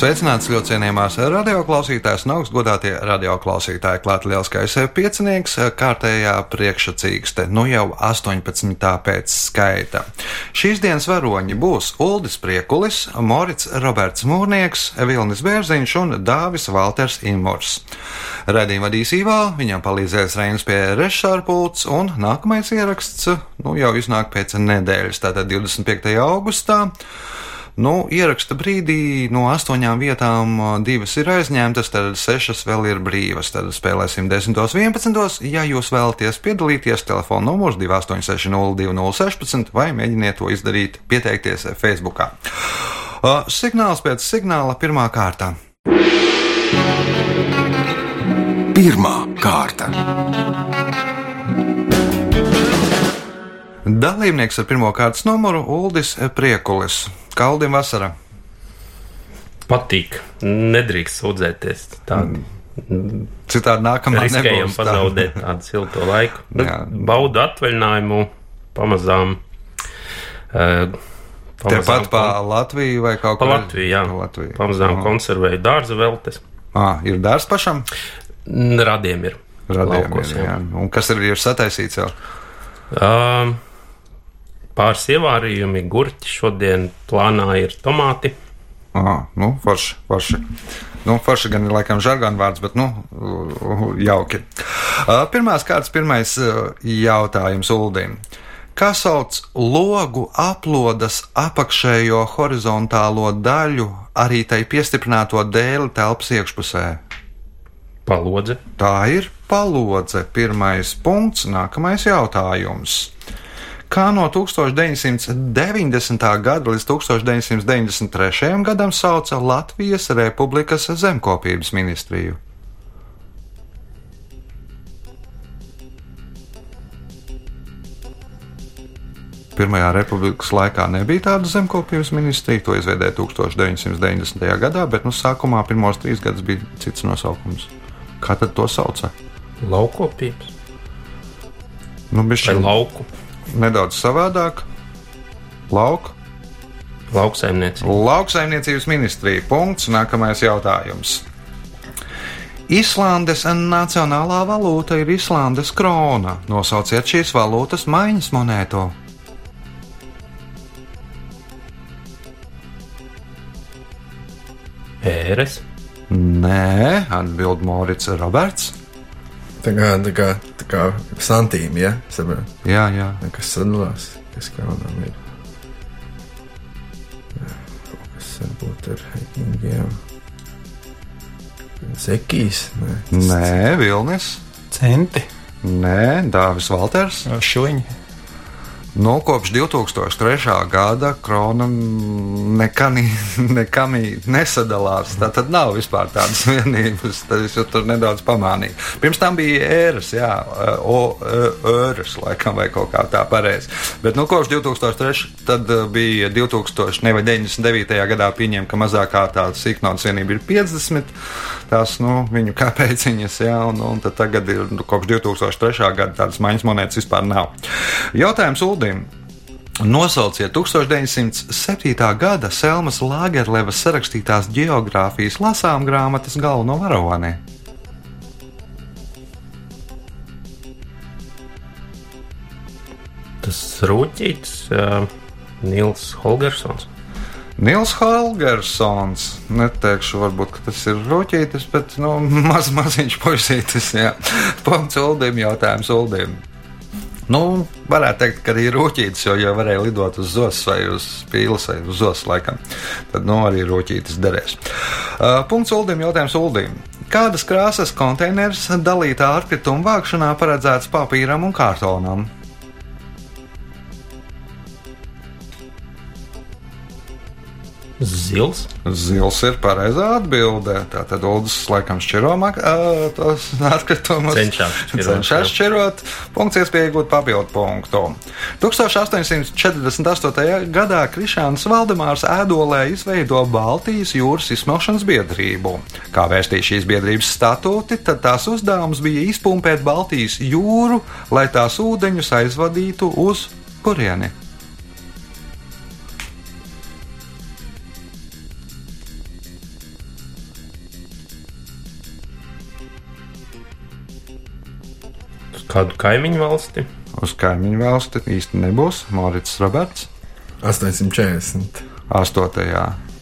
Sveicināts ļoti cienījamās radioklausītājas un augstgadātie radioklausītāji. Klāt lielskais piecinieks, kārtējā priekšsacīkste, nu jau 18. pēc skaita. Šīs dienas varoņi būs Uldis Priekulis, Morits Roberts Mūrnieks, Vilnis Bērziņš un Dāvis Valters Imors. Redījuma vadīs Īvā, viņam palīdzēs Reinas pie režisāra pults, un nākamais ieraksts nu, jau iznāk pēc nedēļas, tātad 25. augustā. Nu, ieraksta brīdī no astoņām vietām divas ir aizņemtas, tad sešas vēl ir brīvas. Tad spēlēsim 10, 11. Ja jūs vēlaties piedalīties, telefona numurs 286-0216 vai mēģiniet to izdarīt, pieteikties Facebook. Uh, signāls pēc signāla pirmā kārta. Pirmā kārta. Dalībnieks ar pirmā kārtas numuru Uldis Priekulis. Kaldim vasara. Patīk. Nedrīkst sūdzēties. Tādu. Citādi nākamā nebūs tā. pazaudēt tādu silto laiku. Jā. baudu atvaļinājumu pamazām. Uh, Tepat pa Latviju vai kaut Pa kur Latviju, jā. Pa Latviju. Pamazām Aha. konservēju dārza veltes. Ah, ir dārsts pašam? Radiem ir. Radījumiem, laukos, jā. Un kas ir, ir sataisīts jau? Um, pāris ievārījumi, gurķi. Šodien plānā ir tomāti. Ah, nu, forši, forši. Nu, forši gan ir laikam žargāna vārds, bet, nu, jauki. Pirmās kārtas, pirmais jautājums Uldīm. Kā sauc logu aplodas apakšējo horizontālo daļu, arī tai piestiprināto dēli telpas iekšpusē? Palodze. Tā ir palodze. Pirmais punkts, nākamais jautājums. Kā no 1990. gada līdz 1993. gadam sauca Latvijas Republikas zemkopības ministriju? Pirmajā republikas laikā nebija tāda zemkopības ministrija, to izveidēja 1990. gadā, bet nu, sākumā pirmos trīs gadus bija cits nosaukums. Kā tad to sauca? Laukopības Nu, vai bišķiņ lauku. Nedaudz savādāk. Lauka. Lauksaimniecība. Lauksaimniecības ministrija. Punkts. Nākamais jautājums. Islandes nacionālā valūta ir Islandes krona. Nosauciet šīs valūtas maiņas monēto. Ēres. Nē, atbild Morits Roberts. Tā kā, tā kā, kā santīmi, ja? Saprot, Jā, jā. kas sadalās, kas kaunām ir. Kaut kas varbūt ar hekingiem. Zekijas? Nē. Nē, Vilnis. Centi, Nē, Dāvis Valters. šuņi. Nu, kopš 2003. gada krona nekam nesadalās. Tā tad nav vispār tādas vienības. Tad es tur nedaudz pamanīju. Pirms tam bija ēras, jā, o, ēras, laikam, vai kaut kā tā pareizi. Bet nu, kopš 2003. tad eh, bija 2000, ne, vai 99. gadā pieņēma, ka mazākā tā sīknaudas vienība ir 50. Tās, nu, viņu kāpēciņas, jā, un, un tagad ir nu, kopš 2003. gada tādas maiņas monētas vispār nav. Jautājums Uldim. Nosauciet 1907. gada Selmas Lāgerlevas sarakstītās geogrāfijas lasām grāmatas galveno varoni. Tas rūtīts uh, Nils Holgersons. Nils Holgersons. Neteikšu, varbūt ka tas ir roķītis, bet nu, maz, maziņš puisītis. Punkts Uldim, jautājums Uldim. Nu, varētu teikt, ka arī rūtītis, jo, ja varēja lidot uz zosas vai uz pīles vai uz zosas laikam, tad nu, arī rūtītis derēs. Uh, punkts Uldim, jautājums Uldim. Kādas krāsas konteiners dalītā atkrituma vākšanā paredzēts papīram un kartonam? Zils. Zils ir pareizā atbildē. Tātad Uldis laikam šķiro tos atkritumus. Cenšas šķirot, Cenšas jā. šķirot. Punkts iespēja iegūt papildu punktu. 1848. gadā Krišāns Valdemārs ēdolē izveido Baltijas jūras izsmelšanas biedrību. Kā vēstīja šīs biedrības statūti, tad tās uzdevums bija izpumpēt Baltijas jūru, lai tās ūdeņus aizvadītu uz kurieni. Kādu kaimiņu valsti. Uz kaimiņu valsti īsti nebūs Morits Roberts. 840. 8.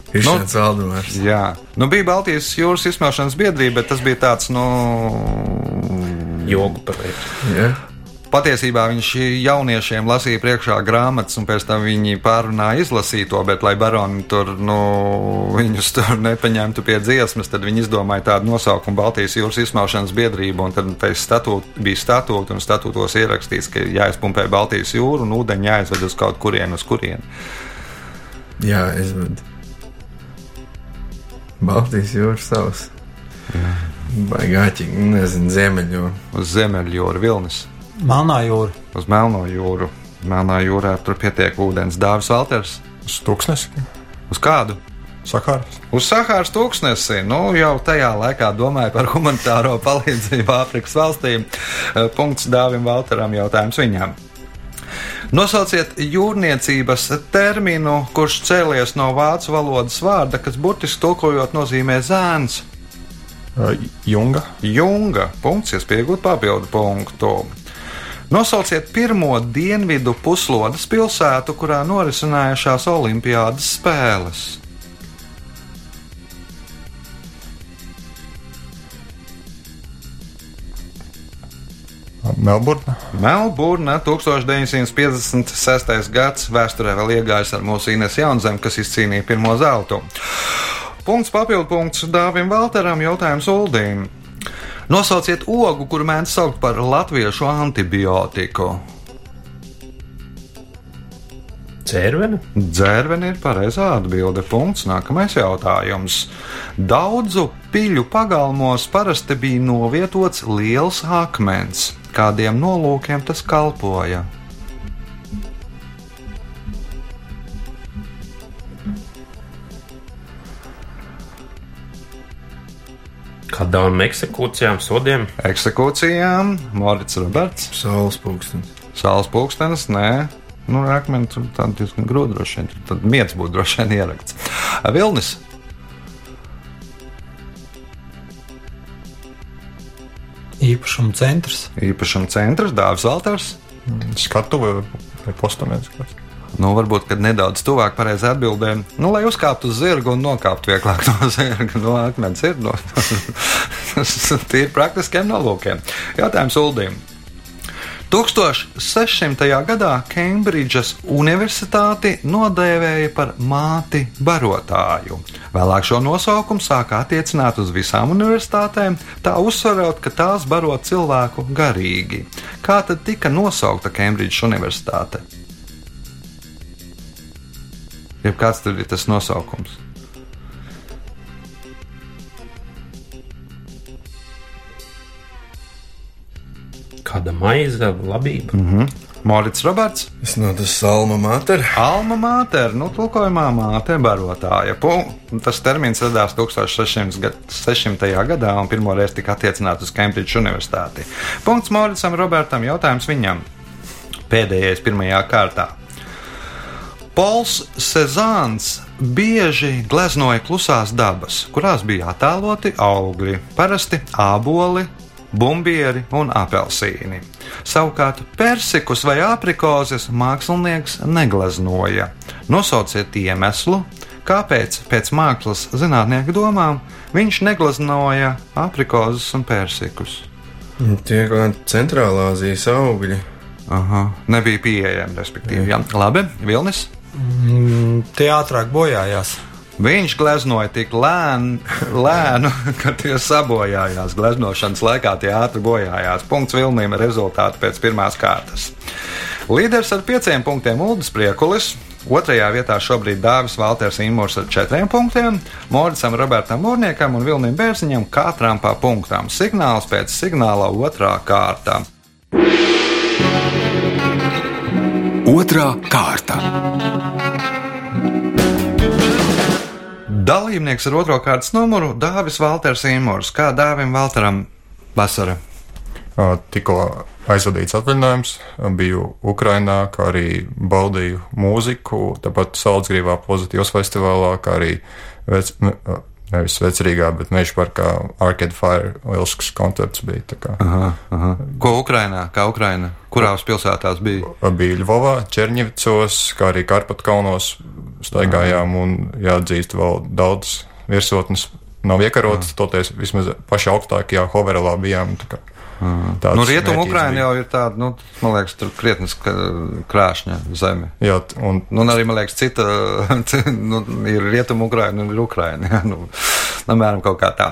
Ir šāds Valdemārs. Jā, nu bija Baltijas jūras izsmelšanas biedrība, bet tas bija tāds, nu, Jogu par lietu. Patiesībā viņš jauniešiem lasīja priekšā grāmatas, un pēc tam viņi pārunāja izlasīto, bet, lai baroni tur, nu, viņus tur nepaņemtu pie dziesmas, tad viņi izdomāja tādu nosaukumu Baltijas jūras izsmelšanas biedrība, un tad tai statūt, bija statūti, un statūtos ierakstīts, ka jāizpumpē Baltijas jūra, un ūdeņi jāizved uz kaut kurien, uz kurien. Jā, izved. Baltijas jūras savs. Baigāķīgi, nezinu, ziemeļo. Uz Ziemeļjūra Vilnis. Melnā jūra. uz Melno jūru. Melnā jūrā tur pietiek ūdens. Dāvis Valters. Uz tūkstnesi, Uz kādu? sakāras. Uz Sahāras tūkstnesi. Nu, jau tajā laikā domāju par humanitāro palīdzību Āfrikas valstīm. Eh, Punkts Dāvim Valteram jautājums viņam. Nosauciet jūrniecības terminu, kurš cēlies no vācu valodas vārda, kas burtiski tulkojot nozīmē zēns. Ā, Junga, Junga. Punkts, iespējot papildu punktu. Nosauciet pirmo dienvidu puslodes pilsētu, kurā norisinājušās Olimpiādas spēles. Melburna, Melburna 1956. gads vēsturē vēl iegājis ar mūsu Ines Jaunzem, kas izcīnīja pirmo zeltu. Punkts papildu punkts Dāvim Valteram jautājums Uldīm. Nosauciet ogu, kuru mēdz saukt par latviešu antibiotiku. Cērvene. Dzērveni ir pareizā atbilde. Punkts. Nākamais jautājums. Daudzu piļu pagalmos parasti bija novietots liels akmens. Kādiem nolūkiem tas kalpoja? Kādām eksekūcijām, sodiem. Eksekūcijām, Morits Roberts, Saules pūkstens. Sāls pulkstenis, nē. Nu, akmeni tur tā diezgan grūti droši vien. Tad miets būtu droši vien ierakts. Vilnis. Īpašuma centrs. Īpašuma centrs, Dārzs Valters. skatuve vai postaments. kāds. Nu, varbūt, kad nedaudz tuvāk pareizi atbildēm, nu, lai uzkāptu uz zirga un nokāptu vieglāk no zirga. No akmens ir no tīri praktiskiem nolūkiem. Jautājums Uldīm. 1600. gadā Kembridžas Universitāti nodēvēja par māti barotāju. Vēlāk šo nosaukumu sāka attiecināt uz visām universitātēm, tā uzsverot, ka tās baro cilvēku garīgi. Kā tad tika nosaukta Kembridžas Universitāte? Jeb kāds tur ir tas nosaukums? Kāda maize, labība. Mm. Morits Roberts, Es no tas salma mater. Alma Mater, nu, tulkojumā māte barotāja. Pu- Tas termins radās 1600. gad- 600. gadā un pirmoreiz tika attiecināts uz Kembridžas Universitāti. Punkts Moritsam Robertam, jautājums viņam. Pēdējais pirmajā kārtā. Pols Cezāns bieži gleznoja klusās dabas, kurās bija attēloti augļi, parasti āboli, bumbieri un apelsīni. Savukārt persikus vai aprikozes mākslinieks negleznoja. Nosauciet iemeslu, kāpēc pēc mākslas zinātnieku domām viņš negleznoja aprikozes un persikus. Tie kā centrālā Azijas augļi. Aha, nebija pieejami, respektīvi. Jā. Labi, Vilnis. Mm, Tie ātrāk bojājās. Viņš gleznoja tik lēnu, lēnu, ka tie sabojājās. Gleznošanas laikā tie ātri bojājās. Punkts Vilniem ir rezultāti pēc pirmās kārtas. Līderis ar pieciem punktiem Uldis Priekulis, Otrajā vietā šobrīd Dāvis Valters Imūrs ar četriem punktiem, Moricam Robertam Mūrniekam un Vilnim Bērziņam katram pa punktām. Signāls pēc signāla otrā kārta. Otra kārta. Dalībnieks ar otro kārtas numuru - Dāvis Valters Imūrs. Kā Dāvim Valteram vasara? Tikko aizvadīts atvaļinājums, biju Ukrajinā, kā arī baudīju mūziku, tāpat Saldzgrīvā pozitīvas festivālā, kā arī vec, nevis vecerīgā, bet meža parkā Arcade Fire lielisks koncerts bija. Aha, aha. Ko Ukrainā? Kā Ukraina? Kurās pilsētās bija? Bija Ļuvovā, Černivicos, kā arī Karpatkalnos staigājām un jāatzīst vēl daudz virsotnes. Nav iekarotas, toties vismaz pašā augstākajā Hoverelā bijām. tā kā tāds Nu, Rietumu Ukraina jau ir tāda, nu, man liekas, tur krietni krāšņa zeme. Jā, un Nu, un arī, man liekas, cita nu, ir rietumu Ukraina un ir Ukraina. Jā, nu, apmēram kaut kā tā.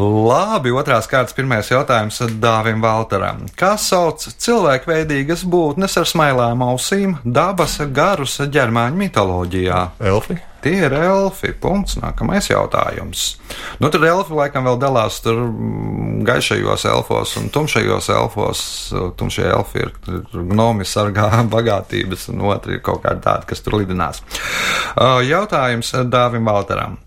Labi, otrās kārtas pirmais jautājums Dāvim Valteram. Kā sauc cilvēkveidīgas būtnes ar smailām ausīm dabas garus ģermāņu mitoloģijā? Elfi. Tie ir elfi. Punkts. Nākamais jautājums. Nu, tur elfi laikam vēl dalās tur mm, gaišajos elfos un tumšajos elfos. Tumšie elfi ir gnomi, sargā bagātības, un otri ir kaut kādi tādi, kas tur lidinās. Uh, Jautājums Dāvim Valteram.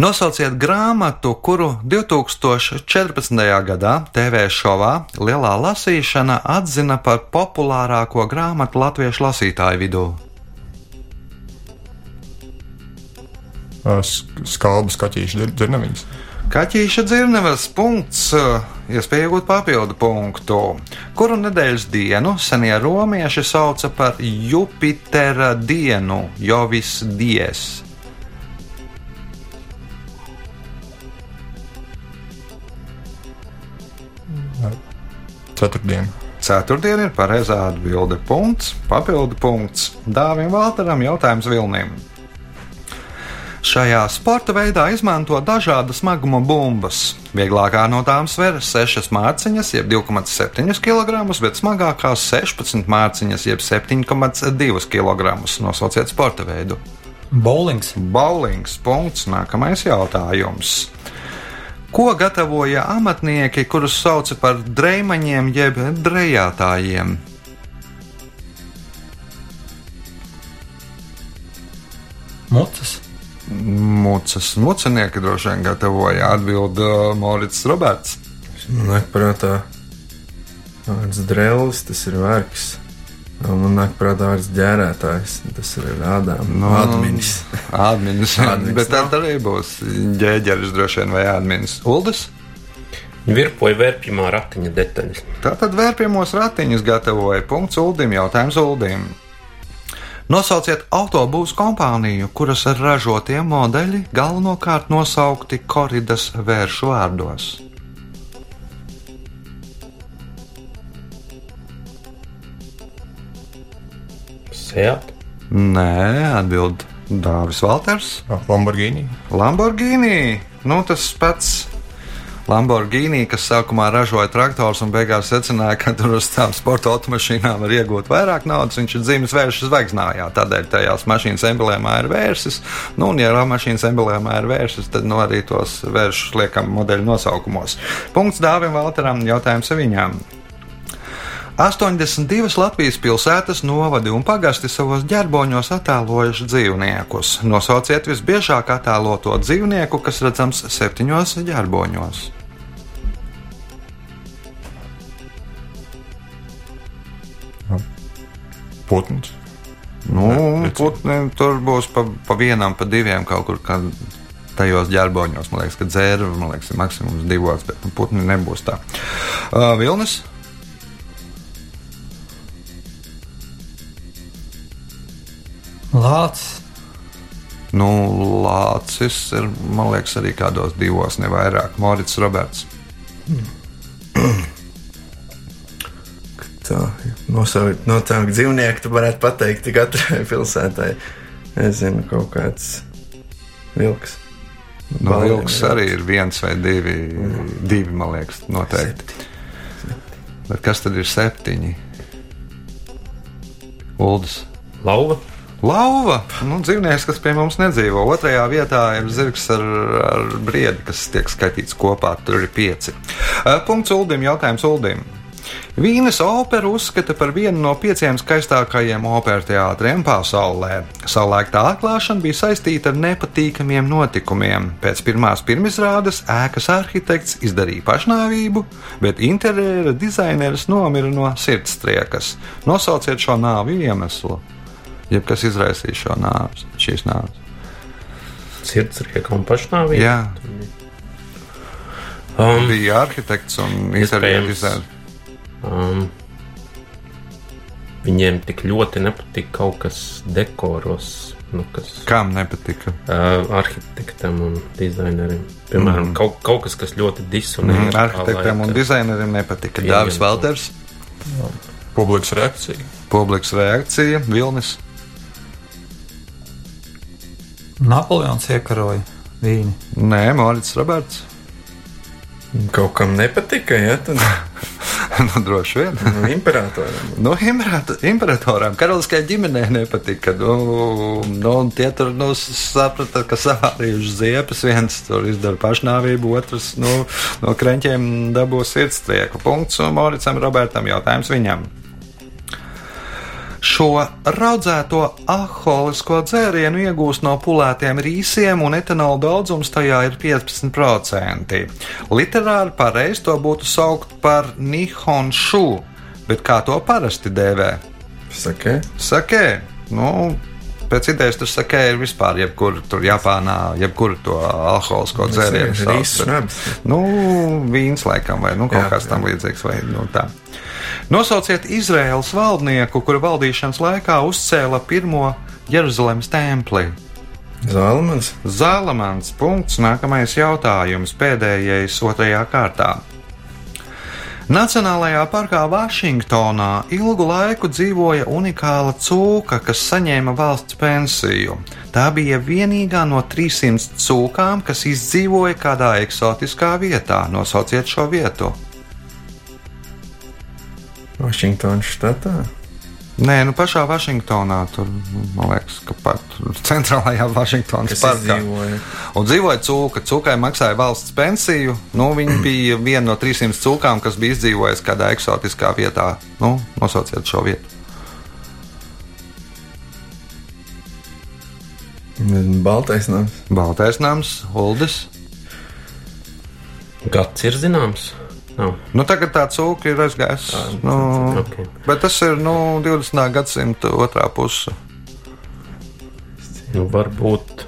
Nosauciet grāmatu, kuru 2014. gadā TV šovā Lielā lasīšana atzina par populārāko grāmatu latviešu lasītāju vidū. Ā, sk- Skalbas kaķīša dzirnaviņas. Kaķīša dzirnavas punkts, iespēja iegūt papildu punktu, kuru nedēļas dienu senie romieši sauca par Jupitera dienu, Jovis dies. Ceturtdiena. Ceturtdiena ir pareizā atbilde. Punkts, papildu punkts. Dāvim Valteram jautājums Vilnim. Šajā sporta veidā izmanto dažādas smaguma bumbas. Vieglākā no tām sver 6 mārciņas, jeb 2,7 kg, bet smagākās 16 mārciņas, jeb 7,2 kg. Nosauciet sporta veidu. Bowlings. Bowlings. Punkts. Nākamais jautājums. Ko gatavoja amatnieki, kurus sauca par drēmaņiem jeb drējātājiem? Mucas. Mucas. Mucinieki droši vien gatavoja atbildi Morits Roberts. Nāk prātā vārds drēlis, tas ir vērks. Un Man nāk prātā vārds ģērētājs, tas ir ādām. Nu, No, Adminis. Adminis. Adminis Bet tad nav. arī būs ģēģeris droši vien vai adminis. Uldis? Virpoja vērpjumā ratiņa detaļas. Tātad vērpjamos ratiņus gatavoja. Punkts Uldim. Jautājums Uldim. Nosauciet autobūvas kompāniju, kuras ražotie modeļi galvenokārt nosaukti koridas vēršu vārdos. Seat. Nē, atbild Dāvis Valters. Lamborghini. Lamborghini. Nu, tas pats Lamborghini, kas sākumā ražoja traktors un beigās secināja, ka tur uz tām sporta automašīnām var iegūt vairāk naudas. Viņš ir dzīves vēršas zvaigznājā, tādēļ tajās mašīnas emblēmā ir vērsis. Nu, un, ja mašīnas emblēmā ir vērsis, tad nu, arī tos vēršus liekam modeļu nosaukumos. Punkts Dāvim Valteram, jautājums viņām. 82 Latvijas pilsētas, novadi un pagasti savos ģerboņos attēlojuši dzīvniekus. Nosauciet visbiežāk attēloto dzīvnieku, kas redzams septiņos ģerboņos. Putns. Nu, Ne, putni tur būs pa, pa vienam, pa diviem kaut kur. Kad... Tajos ģerboņos, man liekas, ka dzērba, man liekas, ir maksimums divos, bet nu, putni nebūs tā. Uh, Vilnis? Lācis. Nu, Lācis ir, man liekas, arī kādos divos, ne vairāk. Morits Roberts. Tā, nosaukt noteikti dzīvnieku, tu varētu pateikt katrai pilsētai. Nezinu, kaut kāds vilks. No Balviem, Vilks jā. arī ir viens vai divi, divi man liekas, noteikti. Bet kas tad ir septiņi? Uldis. Lauva. Lauva, nu, dzīvnieks, kas pie mums nedzīvo. Otrajā vietā ir zirgs ar, ar briedi, kas tiek skaitīts kopā. Tur ir pieci. Uh, Punkts Uldim, jautājums Uldim. Vīnes operu uzskata par vienu no pieciem skaistākajiem operas teātriem pasaulē. Savulaik tā atklāšana bija saistīta ar nepatīkamiem notikumiem. Pēc pirmās pirmizrādes ēkas arhitekts izdarīja pašnāvību, bet interjera dizaineris nomira no sirdstriekas. Nosauciet šo nāvi iemeslu. Jeb kas izraisīja šo nāves, šīs nāves? Sirdsrieka un pašnāvība. Jā, Um, bija arhitekts un dizainers. Um, viņiem tik ļoti nepatīk kaut kas dekoros, nu, kas Kam nepatika? uh, arhitektam un dizainerim. Piemēram, mm. kaut, kaut kas, kas ļoti disonē. Mm, ar tā arhitektiem un laika. dizaineriem nepatika. Jā, Dāvis jā. Valters, Publikas reakcija. publikas reakcija, Vilnis. Napoleons iekaroja vīni. Nē, Mārcis Roberts. Kaut kam nepatika, ja tad nu, droši vien. nu, imperatoram. Nu, imperata- imperatoram, karaliskajai ģimenei nepatika. Nu, nu, tie tur nu, saprata, ka savārījuši ziepes. Viens tur izdara pašnāvību, otrs nu, no krenķiem dabūs sirdstrieku. Punkts un Moricam Robertam jautājums viņam. Šo raudzēto alkoholisko dzērienu iegūst no pulētiem rīsiem, un etanola daudzums tajā ir 15%. Literāri pareizi to būtu saukt par nihonšu, bet kā to parasti dēvē? Saka, Sakē, nu, pēc idejas tur sakē ir vispār, jebkur tur Japānā, jebkur to alkoholisko dzērienu. sauc, rīsas bet- šrabs. Nu, vīns laikam, vai nu, kaut Jā, kas tam līdzīgs. Vai, nu, tā. Nosauciet Izraēlas valdnieku, kura valdīšanas laikā uzcēla pirmo Jeruzalemes templi. Zalmans. Zālamans. Punkts. Nākamais jautājums. Pēdējais otrajā kārtā. Nacionālajā parkā Vašingtonā ilgu laiku dzīvoja unikāla cūka, kas saņēma valsts pensiju. Tā bija vienīgā no 300 cūkām, kas izdzīvoja kādā eksotiskā vietā. Nosauciet šo vietu. Vašingtonas štatā. Nē, nu pašā Vašingtonā, tur, man liekas, ka pat centrālajā Vašingtonas parkā. izdzīvoja? Un dzīvoja cūka. Cūkai maksāja valsts pensiju. Nu, viņa bija viena no 300 cūkām, kas bija izdzīvojusi kādā eksotiskā vietā. Nu, nosauciet šo vietu. Baltais nams. Baltais nams, Uldis. Gads ir zināms. Nav. Nu, tagad tā cūka ir aizgājusi. Nu, ok. bet tas ir nu, 20. gadsimta otrā puse. Nu, varbūt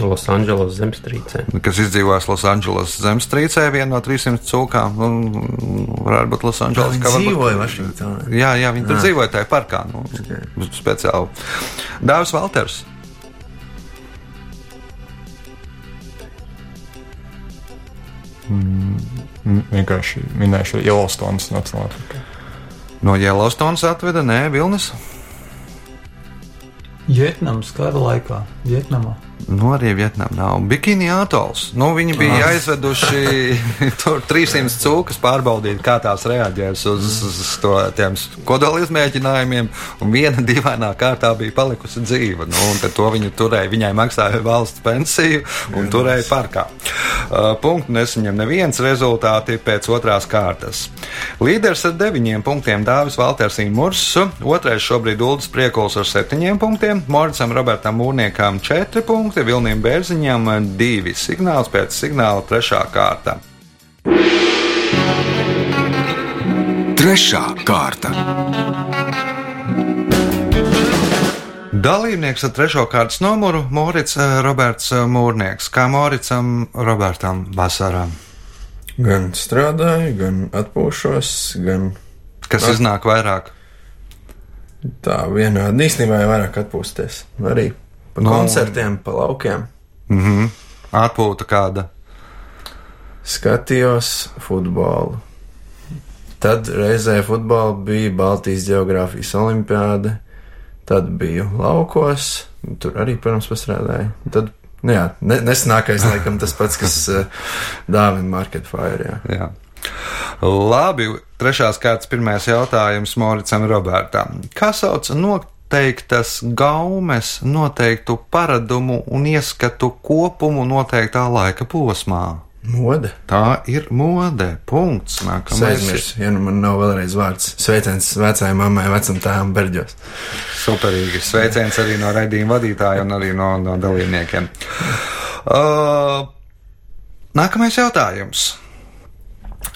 Losandželos zemestrīcē. Kas izdzīvojis Losandželosas zemestrīcē, viena no 300 cūkām. Nu, varētu būt Losandželos. Viņi dzīvoja Vašingtonā. Jā, jā, viņi tur Ah. dzīvoja tajā parkā. Nu, speciāli. Dāvis Valters. Vienkārši minēšu Yellowstone's Nacionālā parkā. No Yellowstones atveda, nē, Vilnis. Vietnamas kara laikā, Vietnamā. Nu, arī Vietnamā nav. Bikini atols. Nu, viņi bija aizveduši tur 300 cūkas pārbaudīt, kā tās reaģēs uz, uz, to, tiem kodola izmēģinājumiem. Un viena dīvainā kārtā bija palikusi dzīva. Nu, un tad to viņi turēja. Viņai maksāja valsts pensiju un turēja parkā. Uh, punktu nesaņem neviens rezultāti pēc otrās kārtas. Līderis ar deviņiem punktiem Dāvis Valters Imurs, otrais šobrīd Uldis Priekuls ar septiņiem punktiem, Moricam Robertam Mūrniekam četri punkti, Vilniem Bērziņam divi signāls pēc signāla trešā kārta. Trešā kārta. Dalībnieks ar trešo kārtas numuru - Morits eh, Roberts eh, Mūrnieks. Kā Moricam Robertam Vasaram, Gan strādāju, gan atpūšos, gan kas iznāk vairāk? tā vienādi. Īstenībā jau vairāk atpūsties. Arī pa Nu. koncertiem, pa laukiem. Mhm. Atpūta kāda. Skatījos futbolu. Tad reizē futbolā bija Baltijas geogrāfijas olimpiāde. Tad biju laukos, tur arī, protams, pastrādāju. Tad, nu jā, ne, nesenākais, laikam, tas pats, kas uh, dāvina Market Fire. Jā. Jā. Labi, trešās kārtas pirmais jautājums Moricam Robertam. Kā sauc no noteiktas gaumes, noteiktu paradumu un ieskatu kopumu noteiktā laika posmā. Mode. Tā ir mode. Punkts. Nākamais ir Aizmirsu, ja nu man nav vēlreiz vārds. Sveiciens vecajai mammai, vecam tēvam Berģos. superīgi. Sveiciens arī no raidījuma vadītāja un arī no, no dalībniekiem. Uh, nākamais jautājums.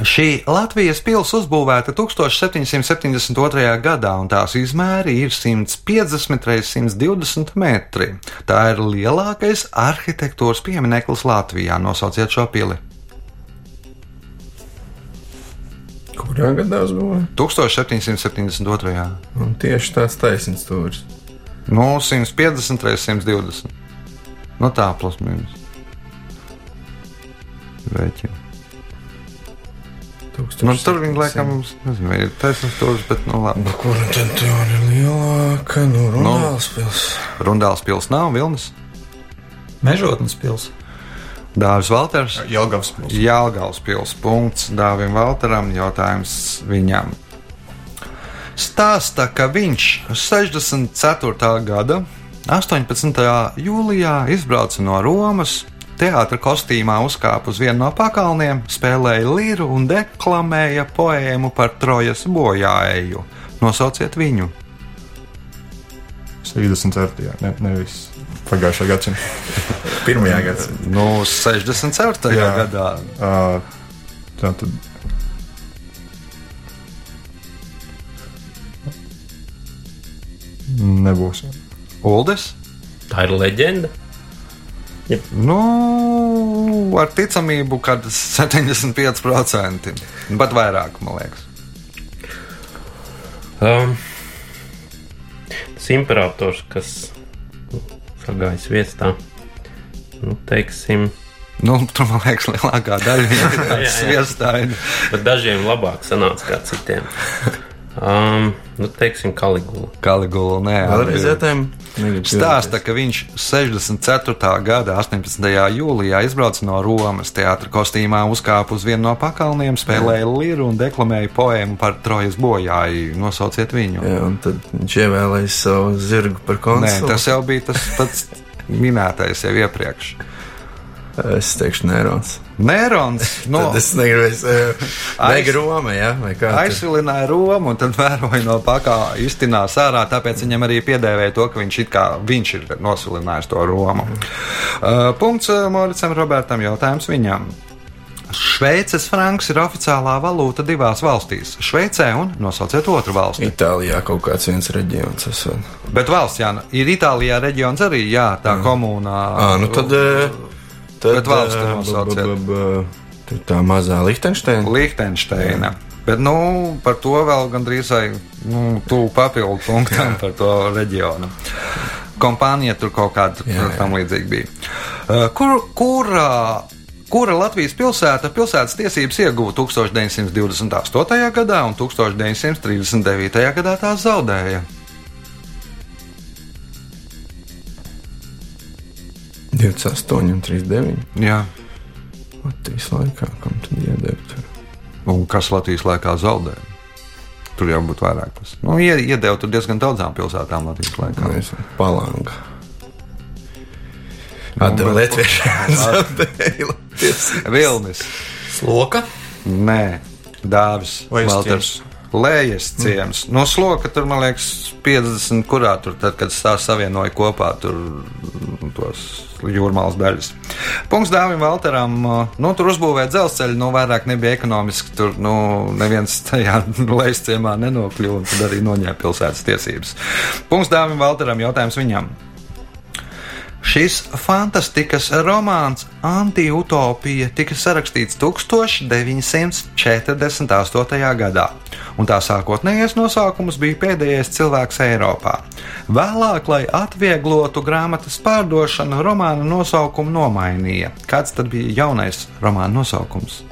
Šī Latvijas pilsēta uzbūvēta 1772. gadā, un tās izmēri ir 150 x 120 metri. Tā ir lielākais arhitektūras piemineklis Latvijā. Nosauciet šo pili. Kurā gadā uzbūvēja? 1772. Un tieši tāds taisnīgs stūris. Nu, 150 x 120. Nu, tā plus mīnus. Rēķina. Nu, tur viņi laikam nezinu, vai ir taisnība stūris, bet nu labi. Nu, kur tad tā ir lielāka? Nu, Runāls pils. Rundāls pils nav Vilnis. Mežotnes pilsēta. Dāvis Valters. Jelgavs. Jālgaus pils. Punkts Dāvim Valteram. Jautājums viņam. Stāsta, ka viņš 64. gada 18. jūlijā izbrauca no Romas, teātris kostīmā uzkāpa uz vienu no pakalniem, spēlēja liru un deklamēja poēmu par Trojas bojāēju. Nosauciet viņu! 64. Ne, nevis pagājušā gadsimta. Pirmajā gadsimtā. Nu, 64. Jā. gadā. Uh, tā tad. Nebūs. Uldis? Tā ir leģenda. Nu, ar ticamību, ka 75%. Pat vairāk, man liekas. Um, tas imperators, kas nu, sagājis viestā, nu, teiksim, Nu, tur, man liekas, lielākā daļa ir tāda sviestaina. bet dažiem labāk sanāca kā citiem. Um, nu, teiksim, Kaligula. Kaligula, nē, Vēlreiz jautājumu. Stāsta, ka viņš 64. gada 18. jūlijā izbrauca no Romas teātra kostīmā, uzkāpa uz vienu no pakalniem, spēlēja liru un deklamēja poēmu par Trojas bojāju. Nosauciet viņu. Jā, un tad viņš ievēlēja savu zirgu par Nē, konsuli. tas jau bija tas pats minētais jau iepriekš. Es teikšu, Nērons. Nērons no, Tad es negribu, Aiz- vajag Roma, jā, vai kā? aizvilināja Romu un tad vēroja no pakā iztinā sārā, tāpēc viņam arī piedēvēja to, ka viņš, it kā, viņš ir nosvilinājis to Romu. Uh, punkts uh, Moricam Robertam jautājums viņam. Šveices franks ir oficiālā valūta divās valstīs - Šveicē un nosauciet otru valsti. Itālijā kaut kāds viens reģions esot. Bet valsts, jā, ir Itālijā reģions arī, jā, tā komunā. Ā, nu tad, eh, tad Bet valsti eh, nosauciet. tur Tā mazā Lihtenšteina. Liechtensteina. Bet, nu, par to vēl gandrīz vai nu, tuvu papildu punktam par to reģionu. Kompānija tur kaut kāda Jā, jā. tam līdzīga bija. Kur, kurā, kura Latvijas pilsēta pilsētas tiesības ieguva 1928. gadā un 1939. gadā tās zaudēja? 28 un 39. Jā. Latvijas laikā, kam tad iedēļ tur? Un kas Latvijas laikā zaudēja? Tur jau būtu vairāk. Tas. Nu, ie- iedeva tur diezgan daudzām pilsētām Latvijas laikā. Mēs palanga. Atdeva bet- Lietuviešu zaudēja Latvijas. Vilnis. Sloka. Nē, Dāvis. Lejas Valters. Lējas ciems. No sloka tur, man liekas, 50, kurā tur, tad, kad stāsts savienoja kopā tur mm, tos jūrmālas daļas. Punkts Dāvim Valteram. Nu, tur uzbūvēt dzelzceļu, nu, vairāk nebija ekonomiski. Tur, nu, neviens tajā lejas ciemā nenokļuva, un tad arī noņēma pilsētas tiesības. Punkts Dāvim Valteram. Jautājums viņam. Šis fantastikas romāns Anti-Utopija tika sarakstīts 1948. gadā, un tā sākotnējais nosaukums bija pēdējais cilvēks Eiropā. Vēlāk, lai atvieglotu grāmatas pārdošanu, romāna nosaukumu nomainīja. Kāds tad bija jaunais romāna nosaukums?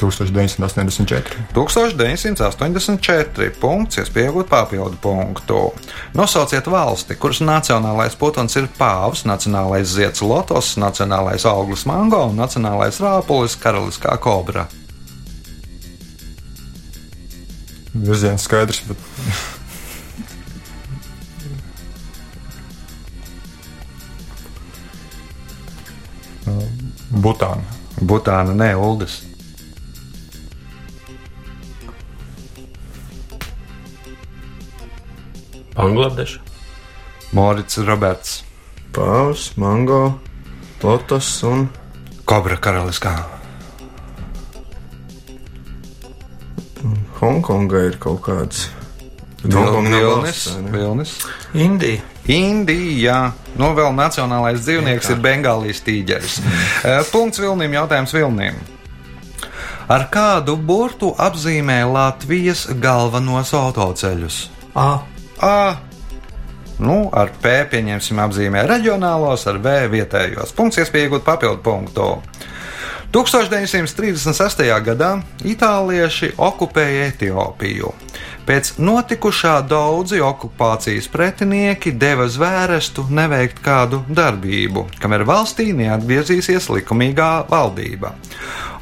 1984. 1984. Punkts, jūs pieaugat papildu punktu. Nosauciet valsti, kuras nacionālais putons ir pāvs, nacionālais zieds lotos, nacionālais auglis mango un nacionālais rāpulis karaliskā kobra. Virziens skaidrs, bet. Butāna. Butāna, ne Uldas. Bangladeša. Morits Roberts. Pāvs, mango, lotos un Kobra karaliskā. Hongkonga ir kaut kāds. Vilnis. nav Vilnis. Vilnis. Indija. Indija. Nu, vēl nacionālais dzīvnieks ir Bengālijas tīģeris. Eh, Punkts Vilnim, jautājums Vilnim. Ar kādu burtu apzīmē Latvijas galvenos autoceļus? A. A. Nu, ar P pieņemsim apzīmē reģionālos, ar V vietējos. Punkts iespēja iegūt papildu punktu. 1936. gadā itālieši okupēja Etiopiju. Pēc notikušā daudzi okupācijas pretinieki deva zvērestu neveikt kādu darbību, kamēr valstī neatgriezīsies likumīgā valdība.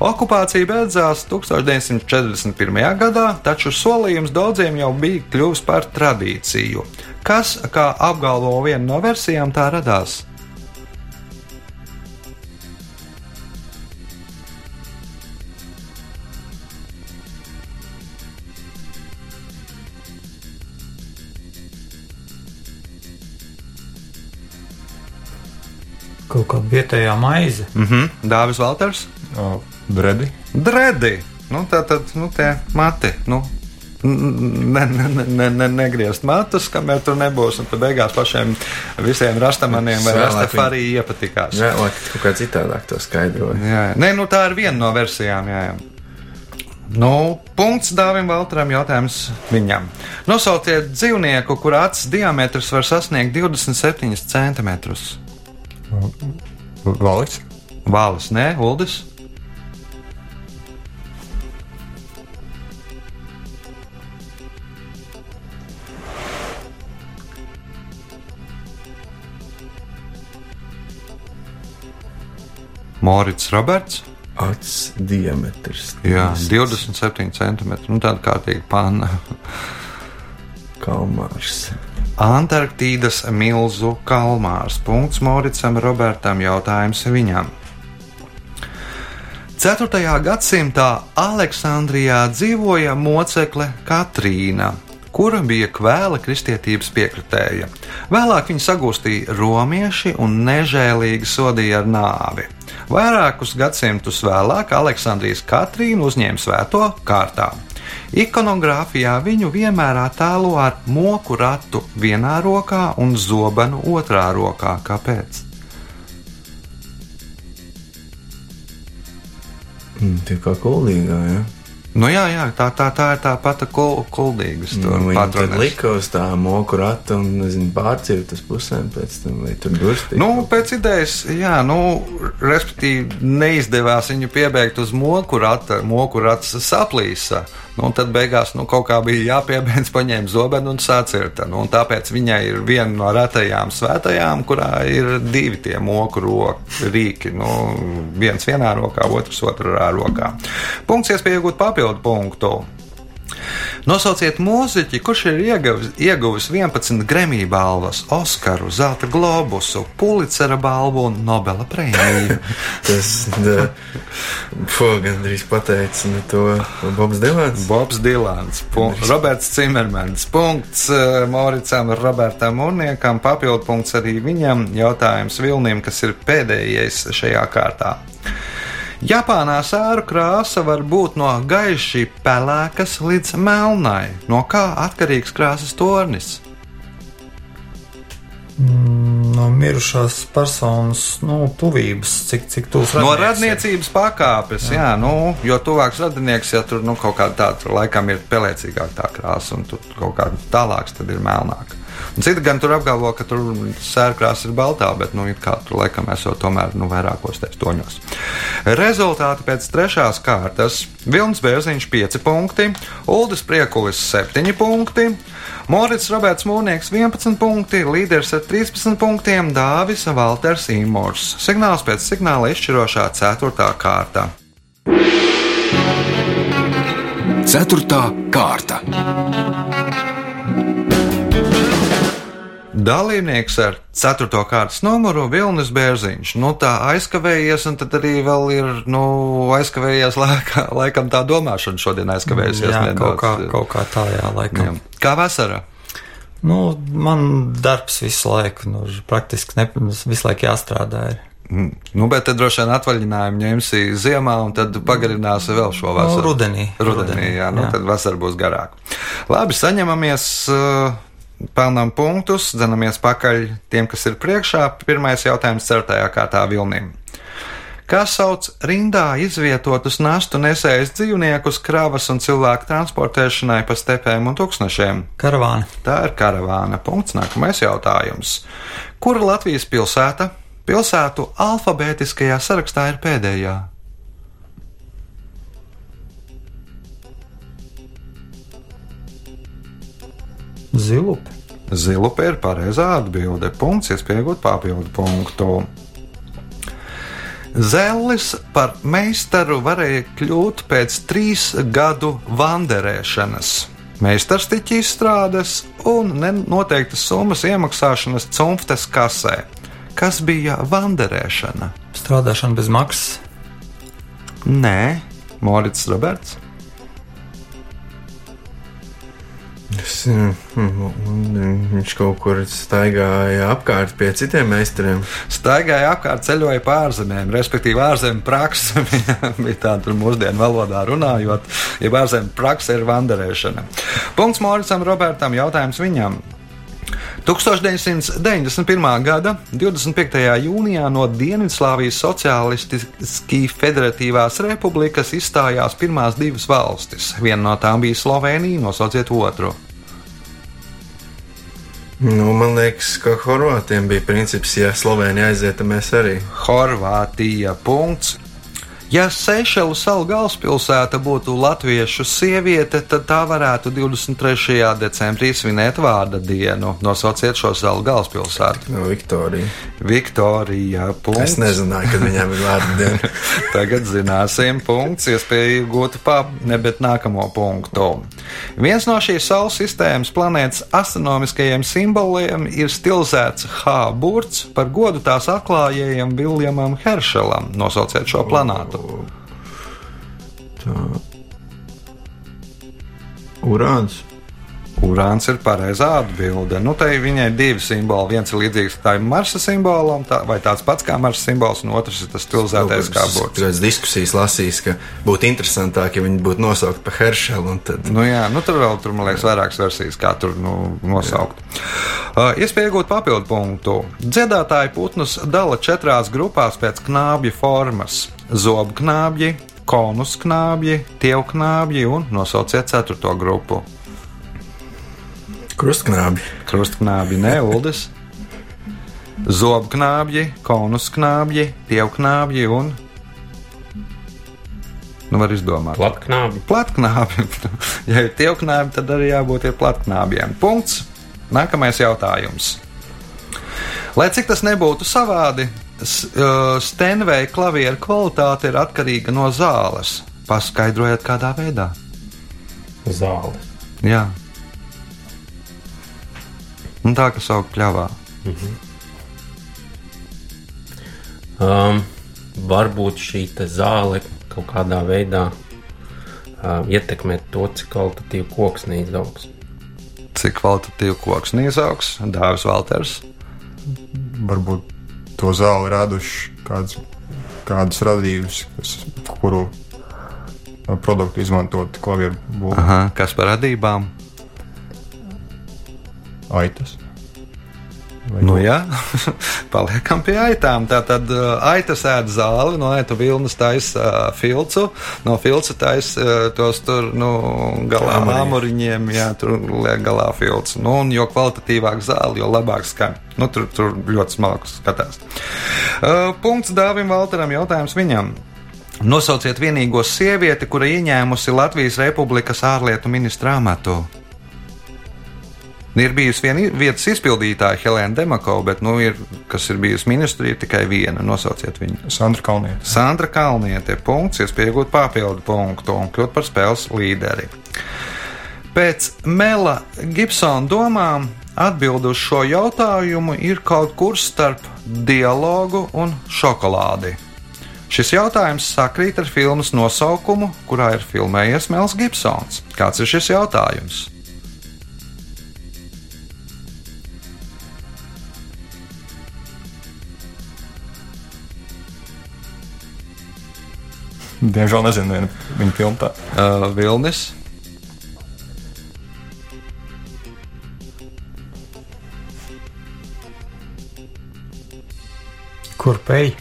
Okupācija beidzās 1941. gadā, taču solījums daudziem jau bija kļuvis par tradīciju. Kas, kā apgalvo viena no versijām, tā radās? Kaut kāda vietējā maize. Mhm. Dāvis Valters? Uh, Dredi. Dredi. Nu, tā tad, nu, tie mati. Nu. Ne, ne, ne, ne, ne, negriezt matus, kamēr tur nebūs. Un tad beigās pašiem visiem rastamaniem vai rastafarī iepatikās. Jā, lai kaut kā citādāk to skaidroja. Jā. Nē, nu, tā ir viena no versijām. Jā, jā. Nu, punkts Dāvim Valtram jautājums viņam. Nosauciet dzīvnieku, kur acis diametrs var sasniegt 27 cm. Valis. Vālis, nē, Uldis. Morits Roberts. Acis diametrs. Jā, 27 centimetri. Nu, tāda kārtīga panna. Kalmārs. Antarktīdas milzu kalmārs. Punkts Moricam Robertam. Jautājums viņam. 4. gadsimtā Aleksandrijā dzīvoja mocekle Katrīna, kura bija kvēla kristietības piekritēja. Vēlāk viņa sagūstīja romieši un nežēlīgi sodīja ar nāvi. Vairākus gadsimtus vēlāk Aleksandrijas Katrīna uzņēma svēto kārtā. Ikonogrāfijā viņu vienmēr attēlo ar moku ratu vienā rokā un zobenu otrā rokā. Kāpēc? Mm, tie kā kuldīgā, jā. Nu, jā, jā, tā, tā, tā ir tā pati kul, kuldīgas. Nu, tur lika uz tā moku ratu un, nezinu, pārcirta uz pusēm pēc tam, vai tur durstīt. Nu, pēc idejas, jā, nu, respektīvi, neizdevās viņu piebeigt uz moku rata, moku rats saplīsa. Nu, un tad beigās nu, kaut kā bija jāpiebeidz, paņēma zobenu un sacirta. Nu, un tāpēc viņai ir viena no retajām svētajām, kurā ir divi tie moku roka rīki. Nu, viens vienā rokā, otrs otrā rokā. Punkts iespēja iegūt papildu punktu. Nosauciet mūziķi, kurš ir ieguvis, ieguvis 11 Grammy balvas, Oskaru, Zelta globusu, Pulicera balvu un Nobela prēmiju. Tas, gandrīz pateica, nu to Bobs Dilans. Bobs Dilans, Roberts Cimermans, punkts eh, Moricam, Robertam Urniekam, papildu punkts arī viņam, jautājums Vilnim, kas ir pēdējais šajā kārtā. Japānā sēru krāsa var būt no gaiši pelēkas līdz melnai. No kā atkarīgs krāsas tornis? No mirušās personas nu, tuvības, cik, cik tuvs No radnieks ir. radniecības pakāpes, jā, jā nu, jo tuvāks radinieks, ja tur nu, kaut kāda tāda, laikam ir pelēcīgāka tā krāsa, un tur kaut kāda tālāka, tad ir melnāka. Un citi gan tur apgalvo, ka tur sērkrāsa ir baltā, bet nu, kā tur laikam esot tomēr nu, vairākos tekstoņos. Rezultāti pēc trešās kārtas - Vilnis Bērziņš 5 punkti, Uldis Priekulis 7 punkti. Morits Roberts Mūrnieks 11 punkti, līderis ar 13 punktiem, Dāvis Valters Imors. Signāls pēc signāla izšķirošā 4. kārta. Ceturtā kārta. Dalībnieks ar 4. kārtas numuru Vilnis Bērziņš. Nu, tā aizkavējies, un tad arī vēl ir nu, aizkavējies laika, laikam tā domāšana šodien aizkavējusies. Jā, nedaudz. kaut kā, kaut kā tā, jā, laikam. Jā. Kā vasara? Nu, man darbs visu laiku, nu, praktiski ne, visu laiku jāstrādā. Ir. Mm, Nu, bet tad droši vien atvaļinājumu ņemsi ziemā, un tad pagarināsi vēl šo vasaru. Nu, rudenī. Rudenī, Rudenī, jā, nu, jā. tad vasara būs garāka. Labi, saņemamies, uh, pelnām punktus, dzenamies pakaļ tiem, kas ir priekšā. Pirmais jautājums certajā kārtā Vilnim. Kā sauc rindā izvietotus nastu nesējas dzīvniekus kravas un cilvēku transportēšanai pa stepēm un tūkstošiem? Karavāna. Tā ir karavāna. Punkts. Nākamais jautājums. Kura Latvijas pilsēta pilsētu alfabētiskajā sarakstā ir pēdējā? Zilupe. Zilupe ir pareizā atbilde. Punkts, iespējot papildu punktu. Zellis par meistaru varēja kļūt pēc trīs gadu vanderēšanas. Meistars tika izstrādes un noteiktas summas iemaksāšanas cimftes kasē. Kas bija vanderēšana? Strādāšana bez maksas. Nē, Morits Roberts. Viņš kaut kur staigāja apkārt pie citiem meistariem. Staigāja apkārt, ceļoja pa ārzemēm, respektīvi ārzemju praksa bija tāda mūsdienu valodā runājot, ja ārzemju praksa ir vandarēšana. Punkts Moricam Robertam, jautājums viņam. 1991. gada 25. jūnijā no Dienvidslāvijas Socialistiski Federatīvās Republikas izstājās pirmās divas valstis. Viena no tām bija Slovenija, nosauciet otru. Nu, man liekas, ka Horvātiem bija princips, ja Slovenija aiziet, tad mēs arī. Horvātija. Punkts. Ja Seišelu salu galvaspilsēta būtu latviešu sieviete, tad tā varētu 23. decembrī svinēt vārda dienu. Nosauciet šo salu galvaspilsētu. No Viktorija. Viktorija. Punkts. Es nezināju, kad viņām ir vārdu diena. Tagad zināsim, punkts, iespēja iegūt pa, ne, bet nākamo punktu. Viens no šīs Saules sistēmas planētas astronomiskajiem simboliem ir stilizēts H burts par godu tās atklājējam Viljamam Heršelam. Nosauciet šo planētu. Urāns. Urāns ir pareizā atbilde. Nu, tai viņai ir divi simboli. Viens ir līdzīgs tam Marsa simbolam, tā, vai tāds pats kā Marsa simbols, un otrs ir tas stilizētais kā burts. Kādas diskusijas lasīs, ka būtu interesantāk, ja viņi būtu nosaukti par Heršelu. Tad... Nu, jā, nu, tur vēl tur, man liekas, vairākas versijas, kā tur nu, nosaukt. Uh, Iespēja iegūt papildu punktu. Dziedātāji putnus dala četrās grupās pēc knābja formas - zobu knābji, konus knābji, tievu knābji un nosauciet ceturto grupu. Krustknābi. Krustknābji, ne Uldis. Zobu knābji, konus knābji, tievu knābji un. Nu, var izdomāt. Platknābi. Platknābi. ja ir tievknābi, tad arī jābūt ir platknābiem. Punkts. Nākamais jautājums. Lai cik tas nebūtu savādi, Stenveja klavieru kvalitāte ir atkarīga no zāles. Paskaidrojiet, kādā veidā. Zāles. Jā. Un tā, kas aug pļāvā. Um, varbūt šī zāle kaut kādā veidā uh, ietekmē to, cik kvalitatīvi koks neizaugs. Cik kvalitatīvi koks neizaugs, Dāvis Valters. Varbūt to zāli raduši kāds, kādus radījumus, kas, kuru uh, produktu izmantot klavieru. Aha, kas par radībām? Aitas. Nu, jā, paliekam pie aitām. Tā tad aitas ēd zāli, no aitu vilnas taisa filcu, no filca taisa tos tur, nu, galā Āmuriņi. āmuriņiem, jā, tur liek galā filcu. Nu, un jo kvalitatīvāk zāli, jo labāk skan. Nu, tur, tur ļoti smalks skatās. Uh, punkts Dāvim Valteram, jautājums viņam. Nosauciet vienīgo sievieti, kura ieņēmusi Latvijas Republikas ārlietu ministra amatu. Ir bijusi viena vietas izpildītāja, Helēna Demakova, bet, nu, ir, kas ir bijusi ministrija, ir tikai viena. Nosauciet viņu. Sandra Kalniete. Sandra Kalniete, punkts, iespēja iegūt papildu punktu un kļūt par spēles līderi. Pēc Mela Gibsona domām Atbilde uz šo jautājumu ir kaut kur starp dialogu un šokolādi. Šis jautājums sakrīt ar filmas nosaukumu, kurā ir filmējies Mels Gibsons. Kāds ir šis jautājums? Diemžēl nezinu, viena viņa filma tā. Uh, Vilnis. Kur pēj?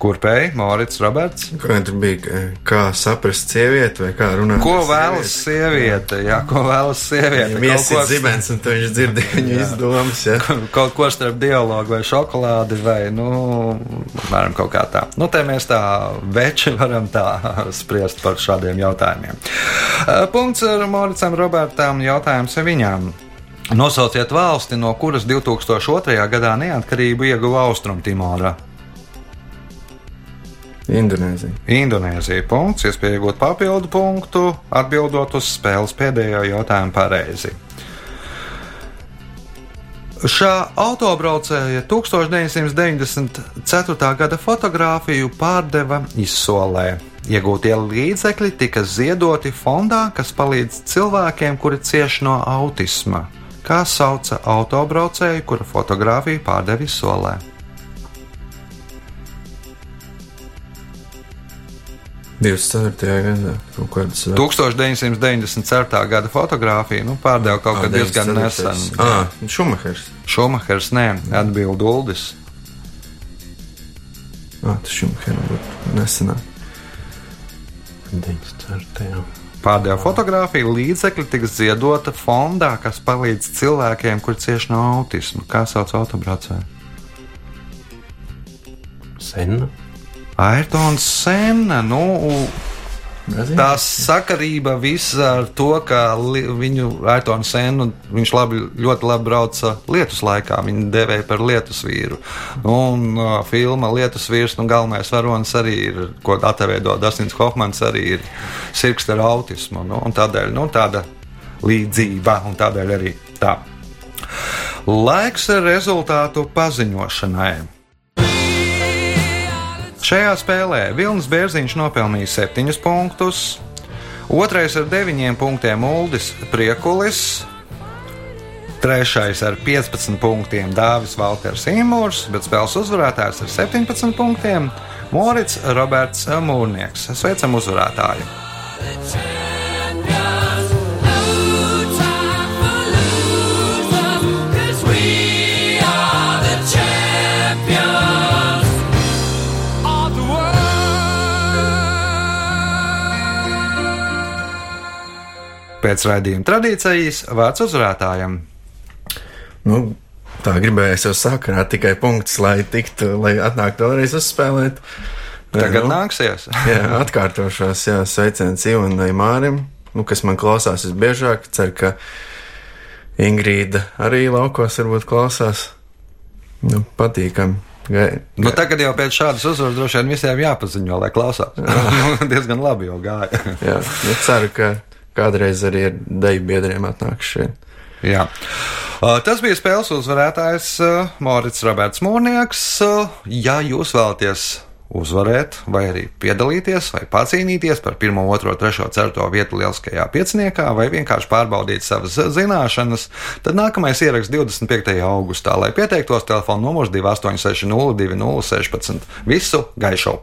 Kurpēji, Morits, Roberts. Kā tur bija, kā saprast sievieti vai kā runāt? Ko vēlas sieviete? Jā, ko vēlas sieviete? Kaut iesit ko- zibens, un tu viņš dzird viņu izdomas, ja? kaut ko starp dialogu vai šokolādi, vai, nu, apmēram kaut kā tā. Nu, te mēs tā veči varam tā spriest par šādiem jautājumiem. Eh, Punkts ar Moricam Robertam jautājums viņām. Nosauciet valsti, no kuras 2002. gadā neatkarību ieguva Austrumtimora. Indonēzija. Indonēzija. Punkts, iespēja iegūt papildu punktu, atbildot uz spēles pēdējo jautājumu pareizi. Šā autobraucēja 1994. gada fotografiju pārdeva izsolē. Iegūtie līdzekļi tika ziedoti fondā, kas palīdz cilvēkiem, kuri cieš no autisma. Kā sauca autobraucēju, kura fotografiju pārdeva izsolē? 24. gadā kaut kādas vēl. 1994. gada fotografija nu, pārdeva kaut kad diezgan nesen. Ah, Šumahers. Šumahers, nē, atbild Uldis. Ah, tas Šumahers būtu nesenāk. 94. Pārdeva fotografiju, līdzekļi tika ziedota fondā, kas palīdz cilvēkiem, kur cieši no autisma. Kā sauc autobraucēju? Senna. Airtons Senna. Nu, Tā sakarība visa ar to, ka viņu Aitonu Senu viņš labi, ļoti labi brauca lietus laikā. Viņu devēja par lietus vīru. Un uh, filma Lietus vīrs, nu, galvenais varonis arī ir, ko atteveido Dastins Hofmans, arī ir sirds ar autismu. Nu, un tādēļ nu, tāda līdzība, un tādēļ arī tā. Laiks rezultātu paziņošanai. Šajā spēlē Vilnis Bērziņš nopelnīja 7 punktus, otrais ar 9 punktiem Uldis Priekulis, trešais ar 15 punktiem Dāvis Valters Imūrs, bet spēles uzvarētājs ar 17 punktiem Morits Roberts Mūrnieks. Sveicam uzvarētāju! Pēc raidījuma tradīcijas vārds uzvarētājam. Nu, tā gribējās jau sakarā tikai punkts, lai tiktu, lai atnāktu vēlreiz uzspēlēt. Tagad nu, nāksies. jā, atkārtošos, jā, sveiciens Ivanai Mārim, nu, kas man klausās visbiežāk. Ceru, ka Ingrīda arī laukos varbūt klausās. Nu, patīkami. Gai- Nu, tagad jau pēc šādas uzvaras droši vien visiem jāpaziņo, lai klausās. Nu, Diezgan labi jau gāja. Jā, nu, ceru, ka kādreiz arī ar deju biedriem atnāks šeit. Jā. Uh, Tas bija spēles uzvarētājs uh, Morits Roberts Mūrnieks. Uh, Ja jūs vēlaties uzvarēt, vai arī piedalīties, vai pacīnīties par 1, 2, 3, 4 vietu lieliskajā pieciniekā, vai vienkārši pārbaudīt savas zināšanas, tad nākamais ieraksts 25. augustā, lai pieteiktos telefona numurs 286 02 16. Visu gaišu!